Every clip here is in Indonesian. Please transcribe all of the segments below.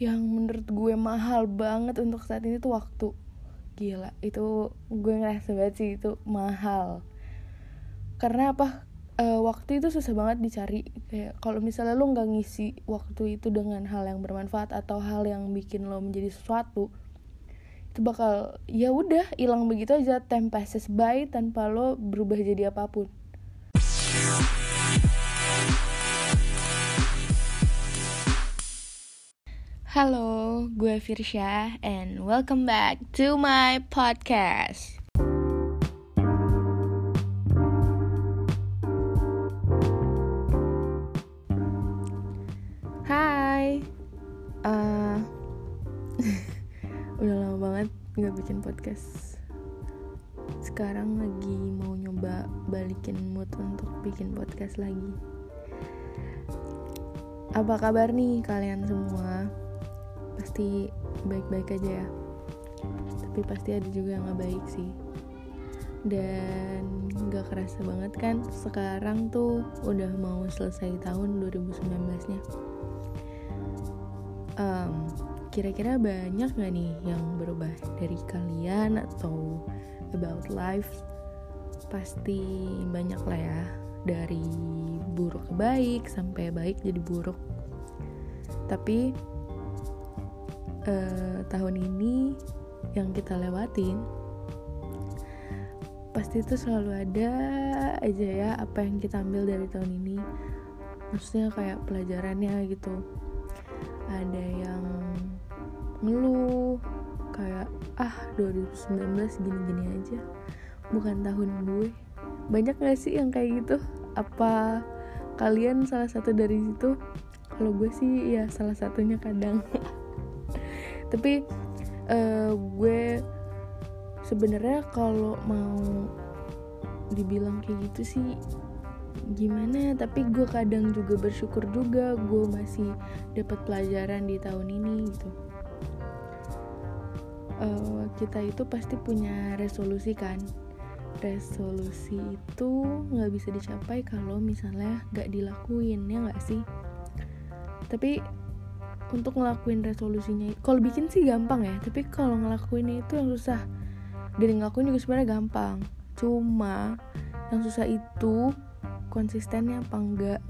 yang menurut gue mahal banget untuk saat ini tuh waktu. Gila itu gue ngerasa banget sih itu mahal. Karena apa? E, waktu itu susah banget dicari. Kayak kalau misalnya lo nggak ngisi waktu itu dengan hal yang bermanfaat atau hal yang bikin lo menjadi sesuatu itu bakal ya udah hilang begitu aja. Time passes by tanpa lo berubah jadi apa pun Halo, gue Firsya and welcome back to my podcast. Hai, uh, udah lama banget nggak bikin podcast. Sekarang lagi mau nyoba balikin mood untuk bikin podcast lagi. Apa kabar nih kalian semua? Pasti baik-baik aja ya. Tapi pasti ada juga yang gak baik sih. Dan gak kerasa banget kan sekarang tuh udah mau selesai tahun 2019 nya um, kira-kira banyak gak nih yang berubah dari kalian atau about life? Pasti banyak lah ya. Dari buruk ke baik sampai baik jadi buruk. Tapi uh, tahun ini yang kita lewatin pasti itu selalu ada aja ya apa yang kita ambil dari tahun ini. Maksudnya kayak pelajarannya gitu. Ada yang ngeluh kayak ah 2019 gini-gini aja bukan tahun gue. Banyak gak sih yang kayak gitu? Apa kalian salah satu dari situ? Kalau gue sih ya salah satunya kadang tapi uh, gue sebenarnya kalau mau dibilang kayak gitu sih gimana tapi gue kadang juga bersyukur juga gue masih dapat pelajaran di tahun ini gitu. Uh, kita itu pasti punya resolusi kan? Resolusi itu nggak bisa dicapai kalau misalnya nggak dilakuin ya nggak sih? Tapi untuk ngelakuin resolusinya. Kalau bikin sih gampang ya tapi kalau ngelakuin itu yang susah. Dan ngelakuin juga sebenarnya gampang. Cuma yang susah itu konsistennya apa enggak?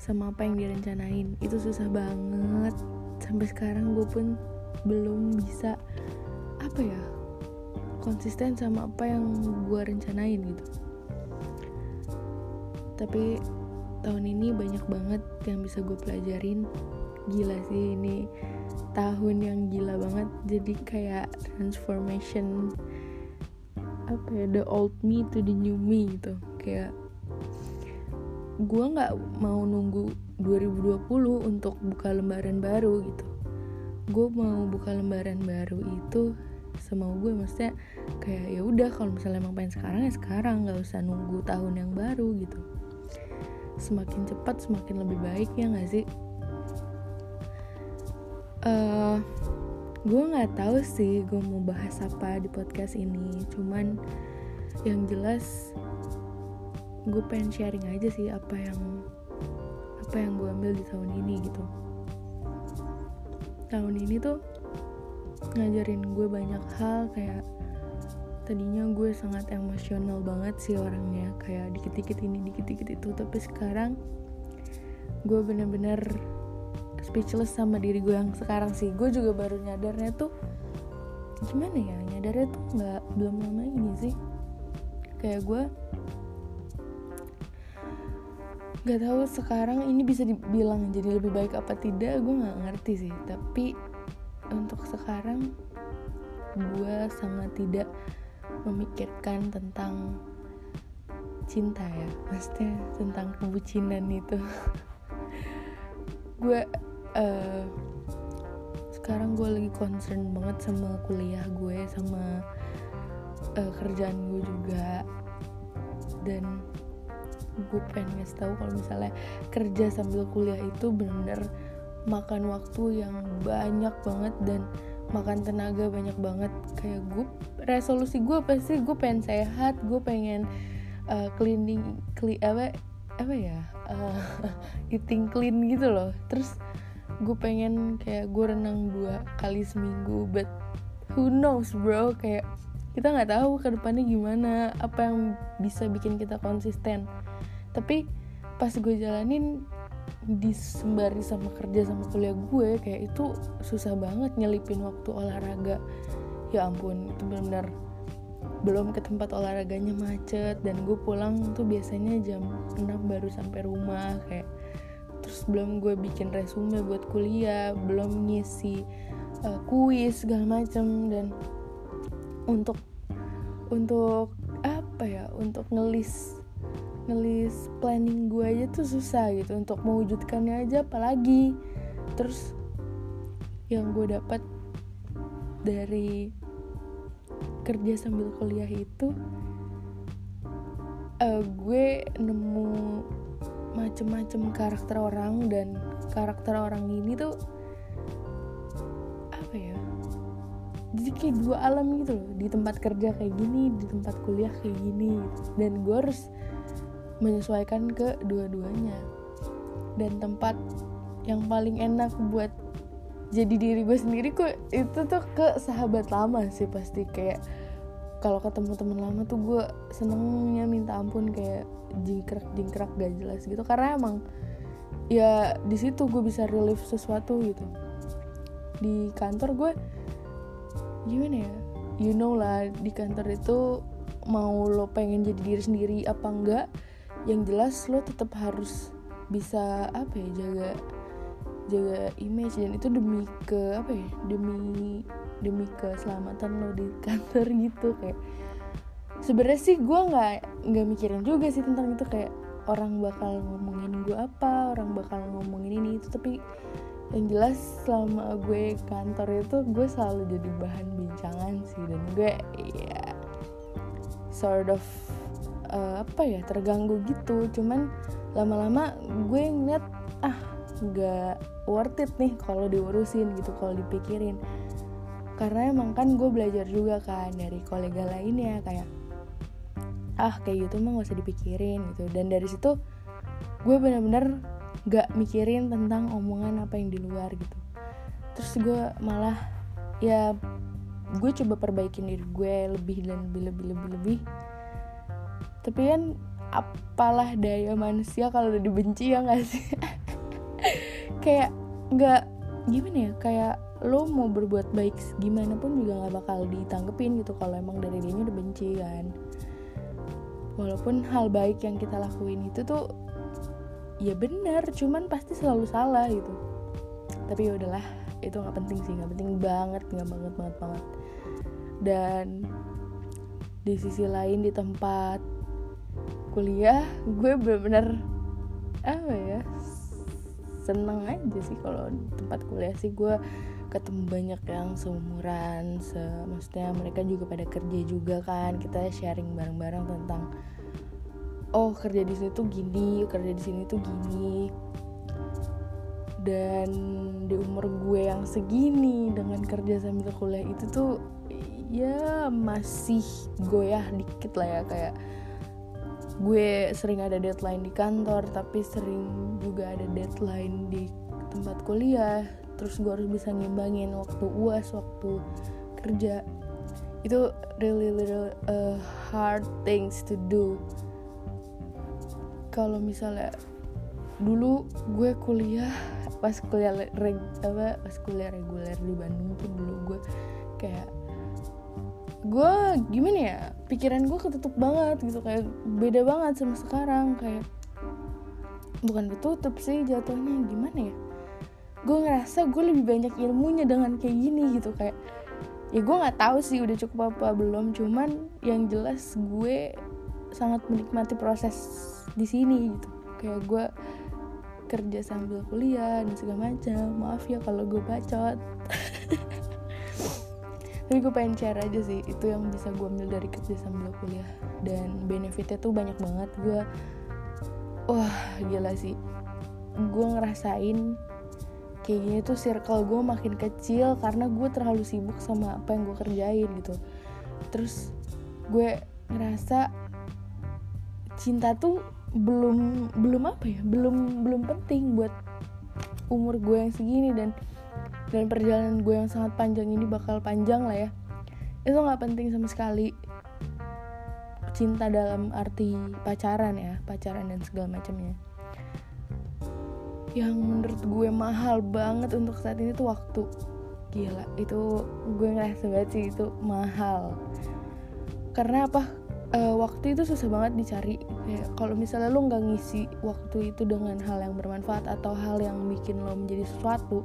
Sama apa yang direncanain. Itu susah banget. Sampai sekarang gue pun belum bisa apa ya konsisten sama apa yang gue rencanain gitu. Tapi tahun ini banyak banget yang bisa gue pelajarin gila sih ini tahun yang gila banget. Jadi kayak transformation apa ya the old me to the new me gitu. Kayak gue nggak mau nunggu 2020 untuk buka lembaran baru gitu. Gue mau buka lembaran baru itu semau gue maksudnya kayak ya udah kalau misalnya emang pengen sekarang ya sekarang. Nggak usah nunggu tahun yang baru gitu. Semakin cepat semakin lebih baik ya nggak sih uh, gue nggak tahu sih gue mau bahas apa di podcast ini. Cuman yang jelas gue pengen sharing aja sih apa yang apa yang gue ambil di tahun ini gitu. Tahun ini tuh ngajarin gue banyak hal kayak tadinya gue sangat emosional banget sih orangnya kayak dikit-dikit ini dikit-dikit itu. Tapi sekarang gue bener-bener speechless sama diri gue yang sekarang sih. Gue juga baru nyadarnya tuh gimana ya nyadarnya tuh nggak belum lama ini sih. Kayak gue nggak tahu sekarang ini bisa dibilang jadi lebih baik apa tidak gue nggak ngerti sih. Tapi untuk sekarang gue sangat tidak memikirkan tentang cinta ya. Maksudnya tentang kebucinan itu. Gue uh, sekarang gue lagi concern banget sama kuliah gue sama uh, kerjaan gue juga. Dan gue pengen ngasih tahu kalau misalnya kerja sambil kuliah itu bener makan waktu yang banyak banget dan makan tenaga banyak banget. Kayak gue resolusi gue pasti gue pengen sehat gue pengen uh, cleaning clean apa apa ya? Uh, eating clean gitu loh. Terus gue pengen kayak gue renang dua kali seminggu but who knows bro? Kayak kita nggak tahu ke depannya gimana apa yang bisa bikin kita konsisten. Tapi pas gue jalanin disembari sama kerja sama kuliah gue kayak itu susah banget nyelipin waktu olahraga. Ya ampun itu benar-benar belum ke tempat olahraganya macet dan gue pulang tuh biasanya jam 6 baru sampai rumah kayak belum gue bikin resume buat kuliah belum ngisi uh, kuis segala macem. Dan untuk untuk apa ya untuk ngelis ngelis planning gue aja tuh susah gitu. Untuk mewujudkannya aja apalagi. Terus yang gue dapat dari kerja sambil kuliah itu uh, gue nemu macem-macem karakter orang dan karakter orang ini tuh apa ya jadi kayak dua alam gitu loh. Di tempat kerja kayak gini di tempat kuliah kayak gini dan gue harus menyesuaikan ke dua-duanya. Dan tempat yang paling enak buat jadi diri gue sendiri kok itu tuh ke sahabat lama sih pasti. Kayak kalau ketemu teman lama tuh gue senengnya minta ampun kayak jingkrak jingkrak gak jelas gitu. Karena emang ya di situ gue bisa relief sesuatu gitu. Di kantor gue gimana ya? You know lah di kantor itu mau lo pengen jadi diri sendiri apa enggak yang jelas lo tetap harus bisa apa ya jaga jaga image. Dan itu demi ke apa ya demi demi keselamatan lo di kantor gitu kayak sebenarnya sih gue nggak nggak mikirin juga sih tentang itu kayak orang bakal ngomongin gue apa orang bakal ngomongin ini itu. Tapi yang jelas selama gue kantor itu gue selalu jadi bahan bincangan sih. Dan gue ya sort of uh, apa ya terganggu gitu. Cuman lama-lama gue ngeliat ah nggak worth it nih kalau diurusin gitu kalau dipikirin karena emang kan gue belajar juga kan dari kolega lainnya kayak ah kayak gitu mah gak usah dipikirin gitu. Dan dari situ gue bener-bener gak mikirin tentang omongan apa yang di luar gitu. Terus gue malah ya gue coba perbaikin diri gue lebih dan lebih lebih lebih lebih. Tapi kan apalah daya manusia kalau udah dibenci ya gak sih? Kayak nggak gimana ya kayak lo mau berbuat baik gimana pun juga nggak bakal ditanggepin gitu kalau emang dari dia udah benci kan. Walaupun hal baik yang kita lakuin itu tuh ya benar cuman pasti selalu salah gitu. Tapi ya udahlah itu nggak penting sih nggak penting banget nggak banget banget banget. Dan di sisi lain di tempat kuliah gue bener-bener apa ya seneng aja sih kalau tempat kuliah sih. Gue ketemu banyak yang seumuran se maksudnya mereka juga pada kerja juga kan kita sharing bareng-bareng tentang oh kerja di sini tuh gini kerja di sini tuh gini. Dan di umur gue yang segini dengan kerja sambil kuliah itu tuh ya masih goyah dikit lah ya kayak gue sering ada deadline di kantor tapi sering juga ada deadline di tempat kuliah terus gue harus bisa ngimbangin waktu uas waktu kerja. Itu really little uh, hard things to do. Kalau misalnya dulu gue kuliah pas kuliah reg, apa pas kuliah reguler di Bandung tuh dulu gue kayak gue gimana ya pikiran gue ketutup banget gitu kayak beda banget sama sekarang kayak bukan ketutup sih jatuhnya gimana ya gue ngerasa gue lebih banyak ilmunya dengan kayak gini gitu kayak ya gue nggak tahu sih udah cukup apa belum cuman yang jelas gue sangat menikmati proses di sini gitu. Kayak gue kerja sambil kuliah dan segala macam. Maaf ya kalau gue bacot. Tapi gue pengen share aja sih itu yang bisa gue ambil dari kerja sambil kuliah. Dan benefitnya tuh banyak banget. Gue wah gila sih. Gue ngerasain kayak gini tuh circle gue makin kecil karena gue terlalu sibuk sama apa yang gue kerjain gitu. Terus gue ngerasa cinta tuh belum belum apa ya belum belum penting buat umur gue yang segini dan dan perjalanan gue yang sangat panjang ini bakal panjang lah ya. Itu nggak penting sama sekali. Cinta dalam arti pacaran ya pacaran dan segala macamnya yang menurut gue mahal banget untuk saat ini tuh waktu. Gila itu gue ngerasa banget sih itu mahal. Karena apa? E, waktu itu susah banget dicari. Kayak kalau misalnya lo nggak ngisi waktu itu dengan hal yang bermanfaat atau hal yang bikin lo menjadi sesuatu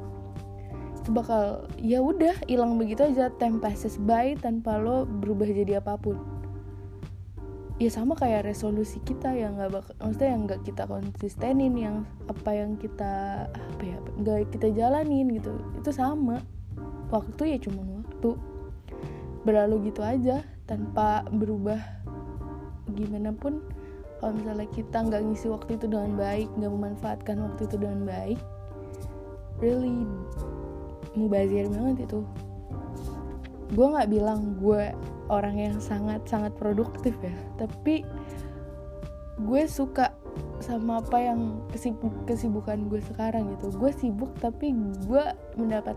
itu bakal ya udah hilang begitu aja. Time passes tanpa lo berubah jadi apa pun ya sama kayak resolusi kita yang nggak bakal maksudnya yang nggak kita konsistenin yang apa yang kita apa ya nggak kita jalanin gitu. Itu sama. Waktu ya cuma waktu. Berlalu gitu aja tanpa berubah gimana pun. Kalau misalnya kita nggak ngisi waktu itu dengan baik nggak memanfaatkan waktu itu dengan baik really mubazir banget itu gue nggak bilang gue orang yang sangat sangat produktif ya. Tapi gue suka sama apa yang kesibuk kesibukan gue sekarang gitu. Gue sibuk tapi gue mendapat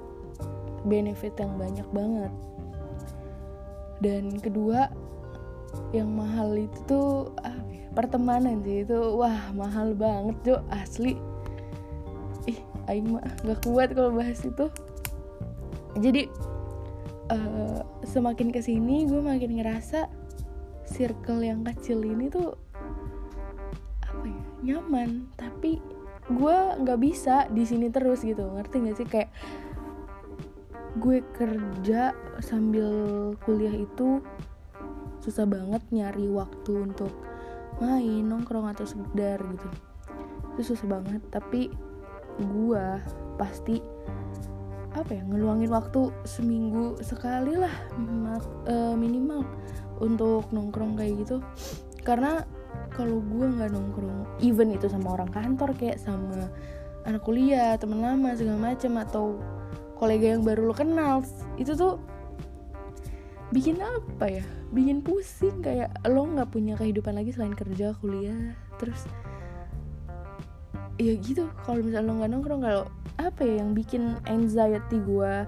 benefit yang banyak banget. Dan kedua yang mahal itu tuh ah, pertemanan sih. Itu wah mahal banget jo. Asli. Ih aing mah gak kuat kalau bahas itu. Jadi uh, semakin ke sini gue makin ngerasa circle yang kecil ini tuh apa ya nyaman. Tapi gue nggak bisa di sini terus gitu. Ngerti gak sih? Kayak gue kerja sambil kuliah itu susah banget nyari waktu untuk main nongkrong atau sekedar gitu. Itu susah banget. Tapi gue pasti apa ya ngeluangin waktu seminggu sekali lah uh, minimal untuk nongkrong kayak gitu. Karena kalau gue nggak nongkrong even itu sama orang kantor kayak sama anak kuliah teman lama segala macam atau kolega yang baru lo kenal itu tuh bikin apa ya bikin pusing kayak lo nggak punya kehidupan lagi selain kerja kuliah terus ya gitu kalau misalnya lo nggak nongkrong kalau apa ya yang bikin anxiety gue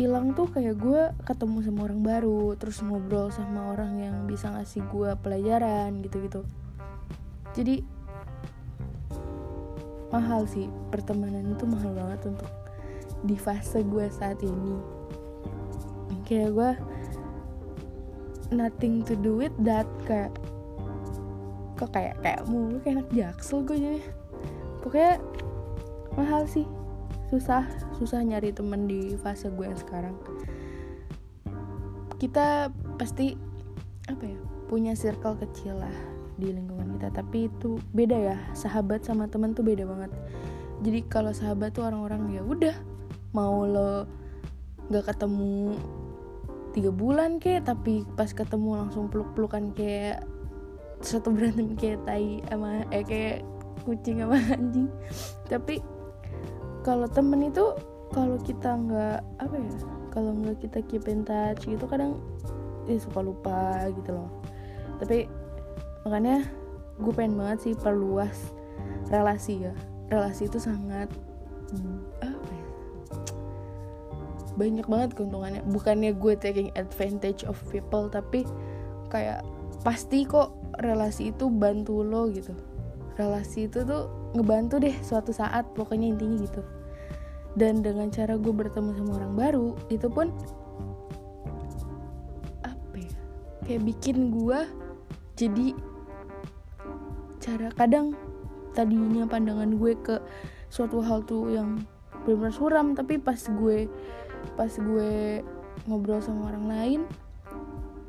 hilang tuh kayak gue ketemu sama orang baru terus ngobrol sama orang yang bisa ngasih gue pelajaran gitu-gitu. Jadi mahal sih pertemanan itu mahal banget untuk di fase gue saat ini. Kayak gue nothing to do with that kayak kok kayak kayak mulu kayak anak jaksel gue jadi pokoknya mahal sih. Susah susah nyari temen di fase gue yang sekarang. Kita pasti apa ya punya circle kecil lah di lingkungan kita. Tapi itu beda ya sahabat sama temen tuh beda banget. Jadi kalau sahabat tuh orang-orang ya udah mau lo nggak ketemu tiga bulan kayak tapi pas ketemu langsung peluk-pelukan kayak satu berantem kayak tai sama eh kayak kucing sama anjing. Tapi kalau temen itu kalau kita nggak apa ya kalau nggak kita keep in touch gitu kadang ya suka lupa gitu loh. Tapi makanya gue pengen banget sih perluas relasi ya. Relasi itu sangat apa ya banyak banget keuntungannya. Bukannya gue taking advantage of people tapi kayak pasti kok relasi itu bantu lo gitu relasi itu tuh ngebantu deh suatu saat pokoknya intinya gitu. Dan dengan cara gue bertemu sama orang baru itu pun apa ya kayak bikin gue jadi cara kadang tadinya pandangan gue ke suatu hal tuh yang benar-benar suram tapi pas gue pas gue ngobrol sama orang lain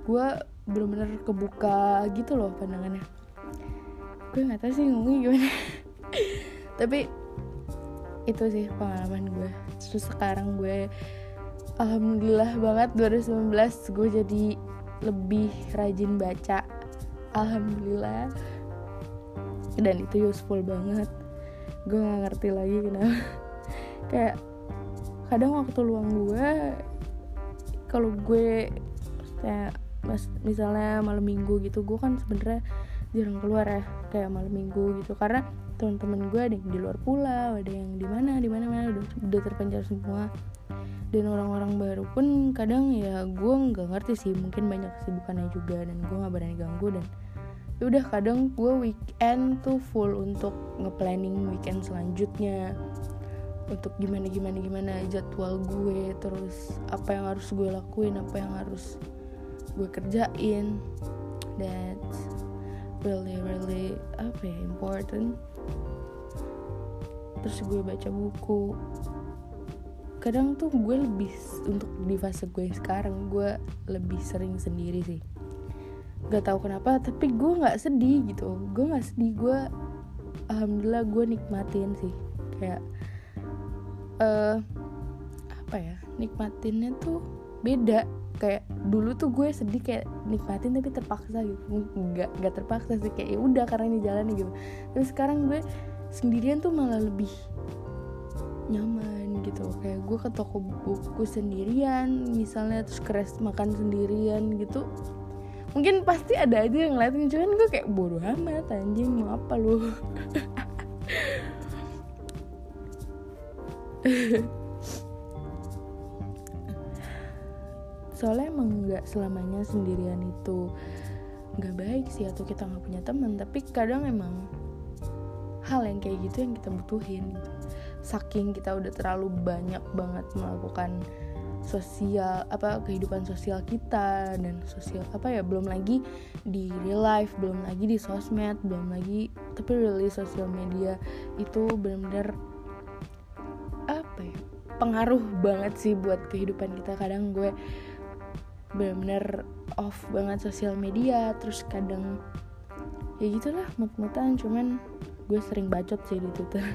gue benar-benar kebuka gitu loh pandangannya gue nggak tahu sih ngomongnya gimana. Tapi itu sih pengalaman gue. Terus sekarang gue alhamdulillah banget 2019 gue jadi lebih rajin baca. Alhamdulillah. Dan itu useful banget. Gue nggak ngerti lagi kenapa. Kayak kadang waktu luang gue kalau gue kayak misalnya malam minggu gitu gue kan sebenernya jarang keluar ya kayak malam minggu gitu. Karena teman-teman gue ada yang di luar pulau ada yang di mana di mana mana udah, udah terpencar semua. Dan orang-orang baru pun kadang ya gue nggak ngerti sih mungkin banyak kesibukannya juga dan gue nggak berani ganggu dan ya udah kadang gue weekend tuh full untuk ngeplanning weekend selanjutnya. Untuk gimana gimana gimana jadwal gue terus apa yang harus gue lakuin apa yang harus gue kerjain. That's really really apa ya important. Terus gue baca buku. Kadang tuh gue lebih untuk di fase gue sekarang gue lebih sering sendiri sih. Gak tahu kenapa tapi gue nggak sedih gitu. Gue nggak sedih gue alhamdulillah gue nikmatin sih. Kayak uh, apa ya nikmatinnya tuh beda kayak dulu tuh gue sedih kayak nikmatin tapi terpaksa gitu. Nggak nggak terpaksa sih kayak ya udah karena ini jalan gitu. Terus sekarang gue sendirian tuh malah lebih nyaman gitu. Kayak gue ke toko buku sendirian misalnya terus keres makan sendirian gitu. Mungkin pasti ada aja yang ngeliatin cuman gue kayak bodoh amat anjing mau apa lu soalnya emang nggak selamanya sendirian itu nggak baik sih atau kita nggak punya teman. Tapi kadang emang hal yang kayak gitu yang kita butuhin. Saking kita udah terlalu banyak banget melakukan sosial apa kehidupan sosial kita dan sosial apa ya belum lagi di real life belum lagi di sosmed belum lagi tapi really sosial media itu benar-benar apa ya pengaruh banget sih buat kehidupan kita. Kadang gue benar-benar off banget sosial media terus kadang ya gitulah mut-mutan cuman gue sering bacot sih di Twitter.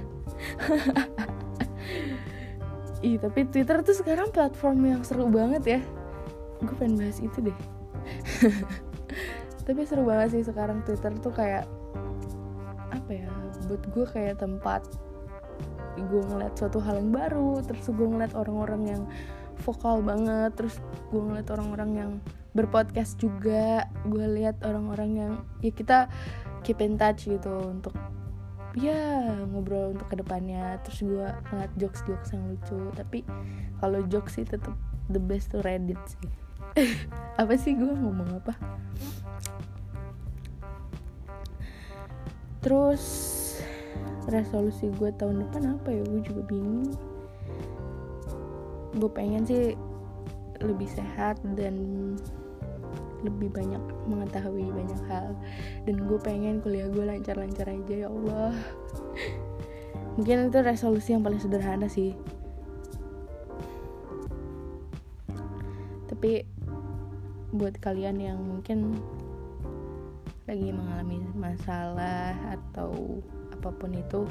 Ih tapi Twitter tuh sekarang platform yang seru banget ya. Gue pengen bahas itu deh. Tapi seru banget sih sekarang Twitter tuh kayak Apa ya Buat gue kayak tempat Gue ngeliat suatu hal yang baru Terus gue ngeliat orang-orang yang vokal banget Terus gue ngeliat orang-orang yang berpodcast juga Gue lihat orang-orang yang Ya kita keep in touch gitu Untuk ya ngobrol untuk ke depannya terus gue ngeliat jokes jokes yang lucu tapi kalau jokes sih tetap the best tuh Reddit sih. Apa sih gue ngomong apa? Terus resolusi gue tahun depan apa ya? Gue juga bingung gue pengen sih lebih sehat dan lebih banyak mengetahui banyak hal. Dan gue pengen kuliah gue lancar-lancar aja ya Allah. Mungkin itu resolusi yang paling sederhana sih. Tapi buat kalian yang mungkin lagi mengalami masalah atau apa pun itu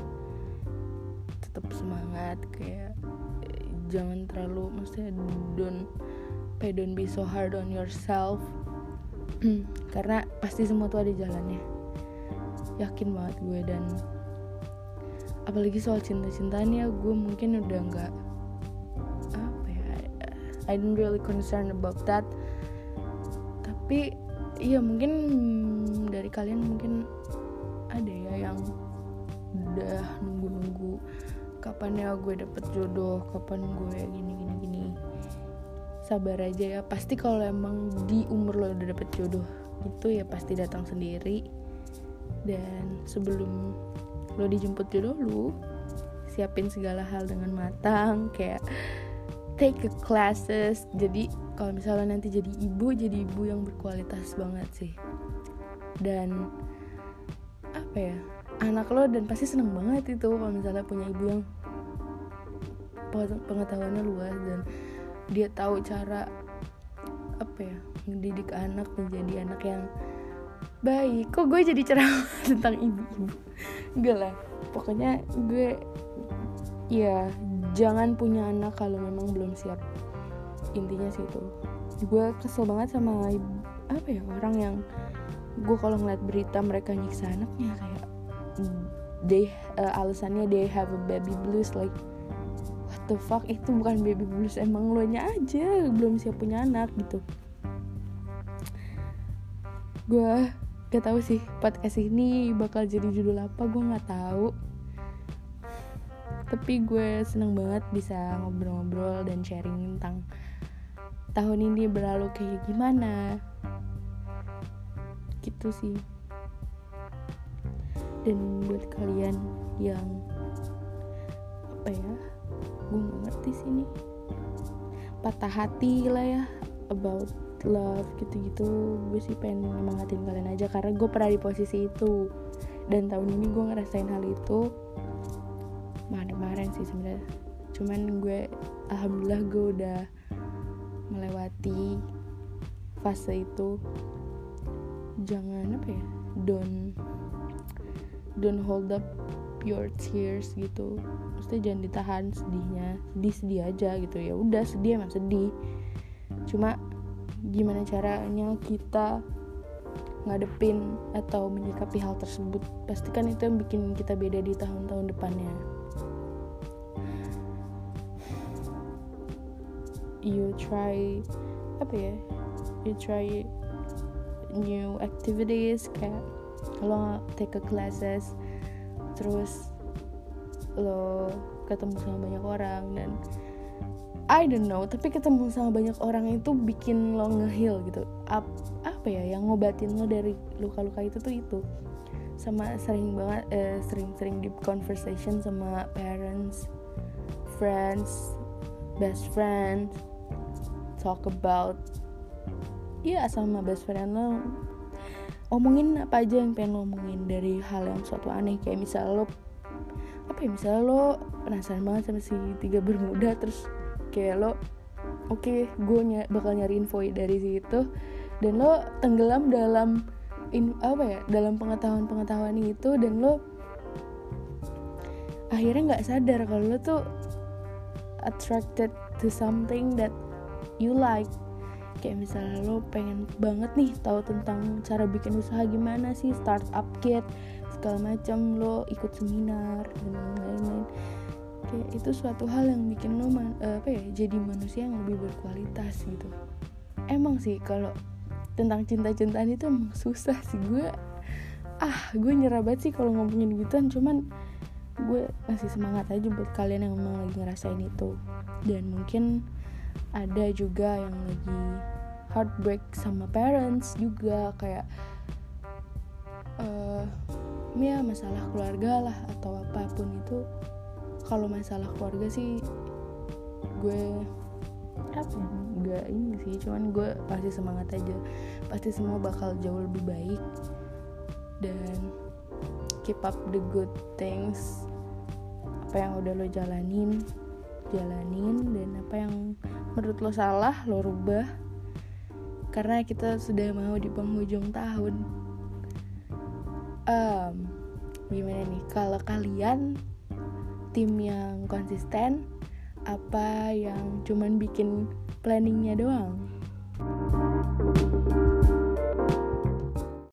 tetap semangat kayak jangan terlalu maksudnya don't pay don't be so hard on yourself. Karena pasti semua tuh ada jalannya. Yakin banget gue dan apalagi soal cinta-cintaan ya gue mungkin udah nggak apa ya I don't really concern about that. Tapi iya mungkin dari kalian mungkin ada ya yang udah nunggu-nunggu kapan ya gue dapet jodoh kapan gue gini gini gini. Sabar aja ya pasti kalau emang di umur lo udah dapet jodoh itu ya pasti datang sendiri. Dan sebelum lo dijemput jodoh lo siapin segala hal dengan matang kayak take a classes. Jadi kalau misalnya nanti jadi ibu jadi ibu yang berkualitas banget sih. Dan apa ya anak lo dan pasti seneng banget itu kalau misalnya punya ibu yang pengetahuannya luas dan dia tahu cara apa ya mendidik anak menjadi anak yang baik. Kok gue jadi ceramah tentang ibu-ibu? Lah. Pokoknya gue ya jangan punya anak kalau memang belum siap. Intinya sih itu. Gue kesel banget sama apa ya orang yang gue kalau ngeliat berita mereka nyiksa anaknya kayak they uh, alasannya they have a baby blues like the fuck itu bukan baby blues emang lo nya aja belum siap punya anak gitu. Gue gak tahu sih podcast ini bakal jadi judul apa gue nggak tahu. Tapi gue seneng banget bisa ngobrol-ngobrol dan sharing tentang tahun ini berlalu kayak gimana. Gitu sih. Dan buat kalian yang apa ya gue gak ngerti sini patah hati lah ya about love gitu-gitu. Gue sih pengen nyemangatin kalian aja karena gue pernah di posisi itu. Dan tahun ini gue ngerasain hal itu kemarin-kemarin sih sebenarnya. Cuman gue alhamdulillah gue udah melewati fase itu. Jangan apa ya don't don't hold up your tears gitu. Maksudnya jangan ditahan sedihnya sedih sedih aja gitu. Ya udah sedih emang sedih. Cuma gimana caranya kita ngadepin atau menyikapi hal tersebut? Pastikan itu yang bikin kita beda di tahun-tahun depannya. You try apa ya? You try new activities kayak lo take a classes terus lo ketemu sama banyak orang dan I don't know tapi ketemu sama banyak orang itu bikin lo ngehil gitu. Ap, apa ya yang ngobatin lo dari luka-luka itu tuh itu. Sama sering banget eh, sering-sering deep conversation sama parents friends best friend talk about ya sama best friend lo omongin apa aja yang pengen lo omongin dari hal yang suatu aneh. Kayak misalnya lo apa ya misalnya lo penasaran banget sama si tiga bermuda terus kayak lo oke okay, gue ny bakal nyari info dari situ. Dan lo tenggelam dalam in, apa ya dalam pengetahuan pengetahuan itu dan lo akhirnya nggak sadar kalau lo tuh attracted to something that you like kayak misalnya lo pengen banget nih tahu tentang cara bikin usaha gimana sih startup kit segala macam lo ikut seminar dan lain-lain. Kayak itu suatu hal yang bikin lo man, uh, apa ya jadi manusia yang lebih berkualitas gitu. Emang sih kalau tentang cinta-cintaan itu emang susah sih. Gue ah gue nyerah banget sih kalau ngomongin gituan. Cuman gue masih semangat aja buat kalian yang memang lagi ngerasain itu. Dan mungkin ada juga yang lagi heartbreak sama parents juga kayak uh, ya masalah keluarga lah atau apa pun itu. Kalau masalah keluarga sih gue apa ya, gak ini sih cuman gue pasti semangat aja. Pasti semua bakal jauh lebih baik dan keep up the good things. Apa yang udah lo jalanin jalanin dan apa yang menurut lo salah lo rubah. Karena kita sudah mau di penghujung tahun. Um, gimana nih? Kalau kalian tim yang konsisten apa yang cuman bikin planningnya doang